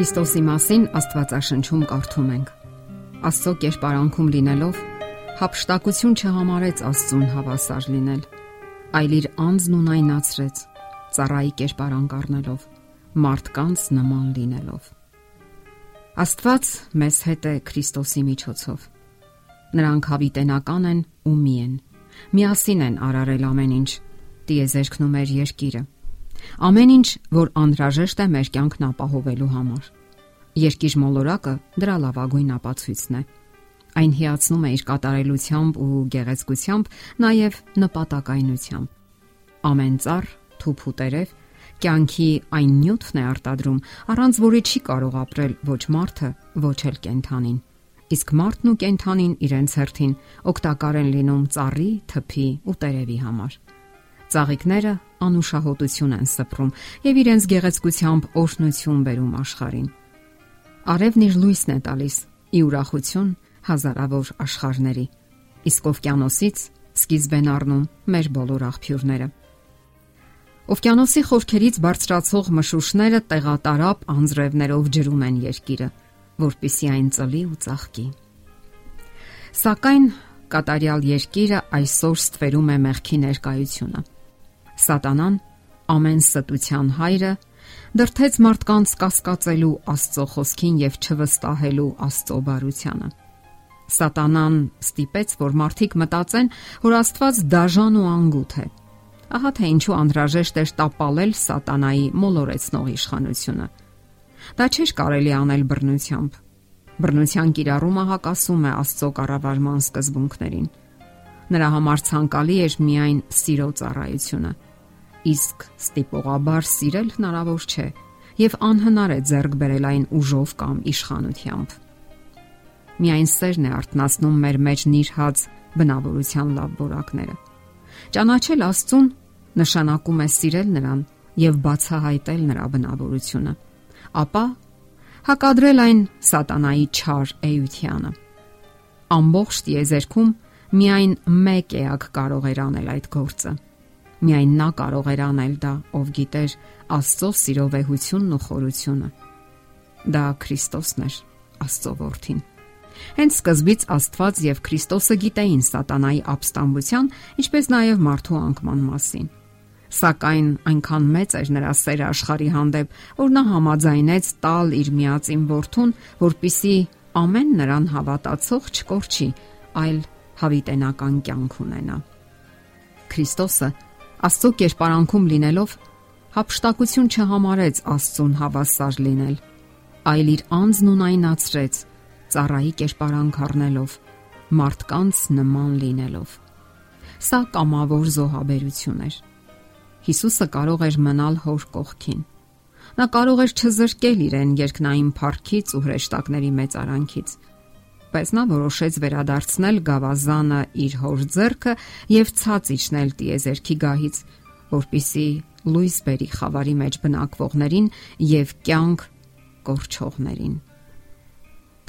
Քրիստոսի մասին Աստվածաշնչում կարդում ենք. Աստծո կերպարանքում լինելով հապշտակություն չհամարեց Աստծուն հավասար լինել, այլ իր անձն ունայնացրեց, ծառայի կերպարանք առնելով, մարդկանց նման լինելով։ Աստված մեզ հետ է Քրիստոսի միջոցով։ Նրանք հավիտենական են ու մի են։ Միասին են արարել ամեն ինչ՝ տիեզերքն ու մեր երկիրը Ամեն ինչ, որ անհրաժեշտ է մեր կյանքն ապահովելու համար։ Երկիր մոլորակը դրա լավագույն ապացույցն է։ Այն հիացնում է իր կատարելությամբ ու գեղեցկությամբ, նաև նպատակայնությամբ։ Ամեն ծառ, թուփ ու տերև կյանքի այն նյութն է արտադրում, առանց որի չի կարող ապրել ոչ մարդը, ոչ էլ կենթանին։ Իսկ մարդն ու կենթանին իրենց հերթին օգտակար են լինում ծառի, թփի ու տերևի համար։ Ծաղիկները անուշահոտություն են սփռում եւ իրենց գեղեցկությամբ օրհնություն բերում աշխարհին։ Արևն իր լույսն է տալիս՝ ի ուրախություն հազարավոր աշխարհների։ Իսկ օվկիանոսից սկիզբ են առնում մեր բոլոր աղբյուրները։ Օվկիանոսի խորքերից բարձրացող մշուշները տեղատարապ անձրևներով ջրում են երկիրը, որpիսի այն ծլի ու ծաղկի։ Սակայն կատարյալ երկիրը այսօր ստվերում է մեղքի ներկայությունը Սատանան, ամեն ստության հայրը, դրթեց մարդկանց կասկածելու Աստծո խոսքին եւ չվստահելու Աստծո բարությանը։ Սատանան ստիպեց, որ մարդիկ մտածեն, որ Աստված դաժան ու անգութ է։ Ահա թե ինչու անհրաժեշտ էր տապալել Սատանայի մոլորեցնող իշխանությունը։ Դա չէր կարելի անել բռնությամբ։ Բռնության կիրառումը հակասում է Աստծո կառավարման սկզբունքներին։ Նրա համար ցանկալի էր միայն սիրո ծառայությունը իսկ ստիպողաբար սիրել հնարավոր չէ եւ անհնար է ձեռք բերել այն ուժով կամ իշխանությամբ։ Միայն սերն է արտնասնում մեր մեջ նիրհած բնավորության լավ որակները։ Ճանաչել Աստծուն նշանակում է սիրել նրան եւ բացահայտել նրա բնավորությունը։ Ապա հակադրել այն սատանայի չար էությանը։ Ամբողջ տիեզերքում միայն մեկ էակ կարող էր անել այդ գործը Միայն նա կարող էր անել դա, ով գիտեր Աստծո սիրո վեհությունն ու խորությունը։ Դա Քրիստոսն էր, Աստծո որդին։ Հենց սկզբից Աստված եւ Քրիստոսը գիտեին սատանայի ապստամբության, ինչպես նաեւ մարդու անկման մասին։ Սակայն այնքան մեծ էր նրա սերը աշխարհի հանդեպ, որ նա համաձայնեց տալ իր միածին որդուն, որpիսի ամեն նրան հավատացող չկորչի, այլ հավիտենական կյանք ունենա։ Քրիստոսը Աստծո կերպարանքում լինելով հապշտակություն չհամարեց Աստծուն հավասար լինել, այլ իր անձն ունայնացրեց ծառայի կերպարանք առնելով, մարդկանց նման լինելով։ Սա կամավոր զոհաբերություն էր։ Հիսուսը կարող էր մնալ հոր կողքին։ Նա կարող էր չզրկել իրեն երկնային փառքից ու հրեշտակների մեծ արանքից Բայց նա որոշեց վերադարձնել գավազանը իր հոր ձեռքը եւ ցած իջնել տիեզերքի գահից, որpիսի լույս բերի խավարի մեջ բնակվողներին եւ կյանք կորչողներին։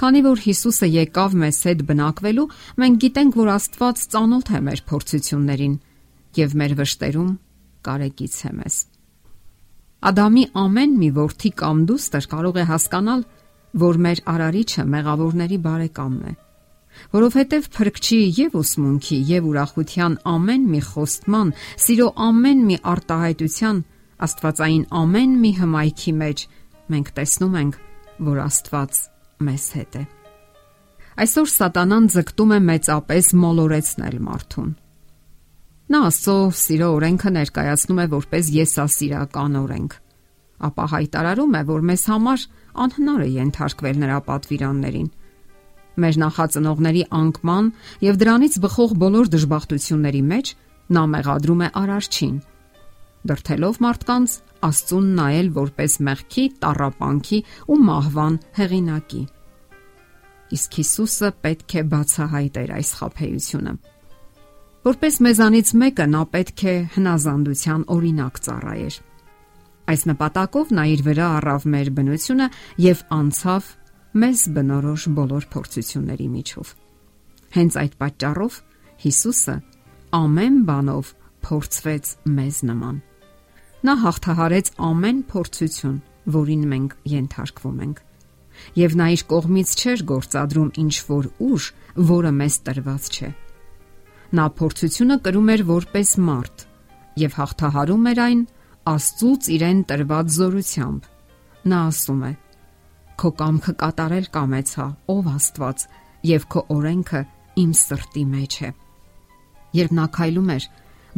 Քանի որ Հիսուսը եկավ մեզ հետ բնակվելու, մենք գիտենք, որ Աստված ծանոթ է մեր փորձություններին եւ մեր վշտերում կարեկից է մեզ։ Ադամի ամեն մի ворթի կամ դուստր կարող է հասկանալ, որ մեր արարիչը մեղավորների բարեկամն է, որովհետև փրկչի եւ ուսմունքի եւ ուրախության ամեն մի խոստման, սիրո ամեն մի արտահայտության, Աստվածային ամեն մի հմայքի մեջ մենք տեսնում ենք, որ Աստված մեզ հետ է։ Այսօր սատանան ձգտում է մեծապես մոլորեցնել մարդուն։ Նա աստծո սիրո օրենքը ներկայացնում է որպես եսասիրական օրենք ապա հայտարարում է, որ մեզ համար անհնար է ենթարկվել նրա պատվիրաններին։ Մեր նախածնողների անկման եւ դրանից բխող բոլոր դժբախտությունների մեջ նա մեղադրում է արարչին, դրթելով մարդկանց Աստծուն նայել որպես մեղքի, տարապանքի ու մահվան հեղինակի։ Իսկ Հիսուսը պետք է բացահայտեր այս խափեությունը։ Որպես մեզանից մեկը նա պետք է հնազանդության օրինակ ծառայեր։ Այս նպատակով նա իր վրա առավ մեր բնությունը եւ անցավ մեզ բնորոշ բոլոր փորձությունների միջով։ Հենց այդ պատճառով Հիսուսը ամեն բանով փորձվեց մեզ նման։ Նա հաղթահարեց ամեն փորձություն որին մենք ենթարկվում ենք։ Եվ նա իր կողմից չէր գործադրում ինչ որ ուժ, որը մեզ տրված չէ։ Նա փորձությունը կրում էր որպես մարդ եւ հաղթահարում էր այն Աստծուց իրեն տրված զորությամբ։ Նա ասում է. Քո կամքը կատարել կամեցա, ով Աստված, եւ քո օրենքը իմ սրտի մեջ է։ Երբ նա քայլում էր,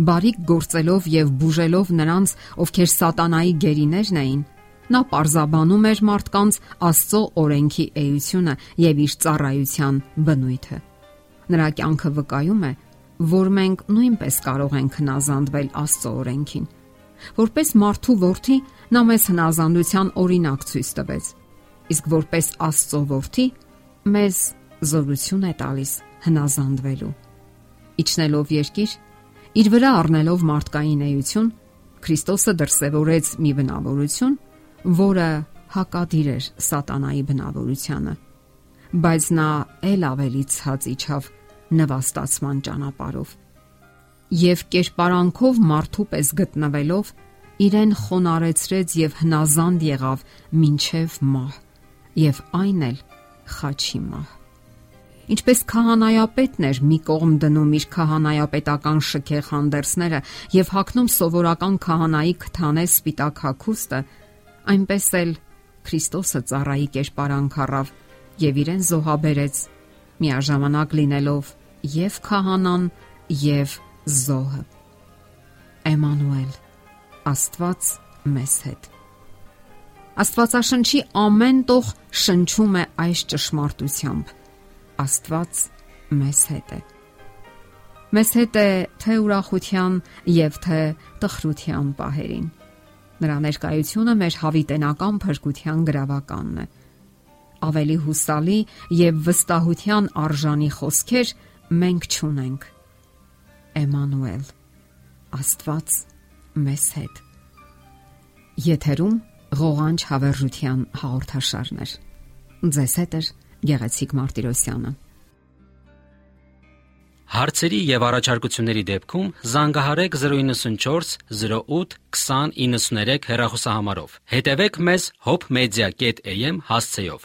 բարիք գործելով եւ բուժելով նրանց, ովքեր սատանայի գերիներն էին, նա պարզաբանում էր մարդկանց Աստծո օրենքի էությունը եւ իր ծառայության բնույթը։ Նրա կյանքը վկայում է, որ մենք նույնպես կարող ենք հնազանդվել Աստծո օրենքին։ Որպես մարդու որդի նա մեզ հնազանդության օրինակ ցույց տվեց։ Իսկ որպես Աստծո որդի մեզ զորություն է տալիս հնազանդվելու։ Իջնելով երկիր, Իր վրա առնելով մարդկային էություն, Քրիստոսը դրսևորեց մի բնավորություն, որը հակադիր էր սատանայի բնավորությանը, բայց նա ել ավելի ցած իջավ նվաստացման ճանապարով։ Եվ կերպարանքով մարդու պես գտնվելով իրեն խոնարեցրեց եւ հնազանդ եղավ ինչև մահ, եւ այն էլ խաչի մահ։ Ինչպես քահանայապետն էր մի կողմ դնում իր քահանայապետական շքեղ հանդերձները եւ հակնում սովորական քահանայի քթանե սպիտակ հագուստը, այնպես էլ Քրիստոսը ծառայի կերպարանք առավ եւ իրեն զոհաբերեց, միաժամանակ լինելով եւ քահանան եւ զոհը։ Էմանուել Աստված մեզ հետ։ Աստվածաշնչի ամեն տող շնչում է այս ճշմարտությամբ Աստված մեզ հետ է։ Մեզ հետ է թե ուրախության եւ թե տխրության պահերին։ Նրա ներկայությունը մեր հավիտենական փրկության գրավականն է։ Ավելի հուսալի եւ վստահության արժանի խոսքեր մենք ճունենք։ Էմանուել Աստված մեզ հետ։ Եթերում ղողանջ հավերժության հաղորդաշարներ։ Ձեզ հետ է Գեղեցիկ Մարտիրոսյանը։ Հարցերի եւ առաջարկությունների դեպքում զանգահարեք 094 08 2093 հեռախոսահամարով։ Հետևեք մեզ hopmedia.am հասցեով։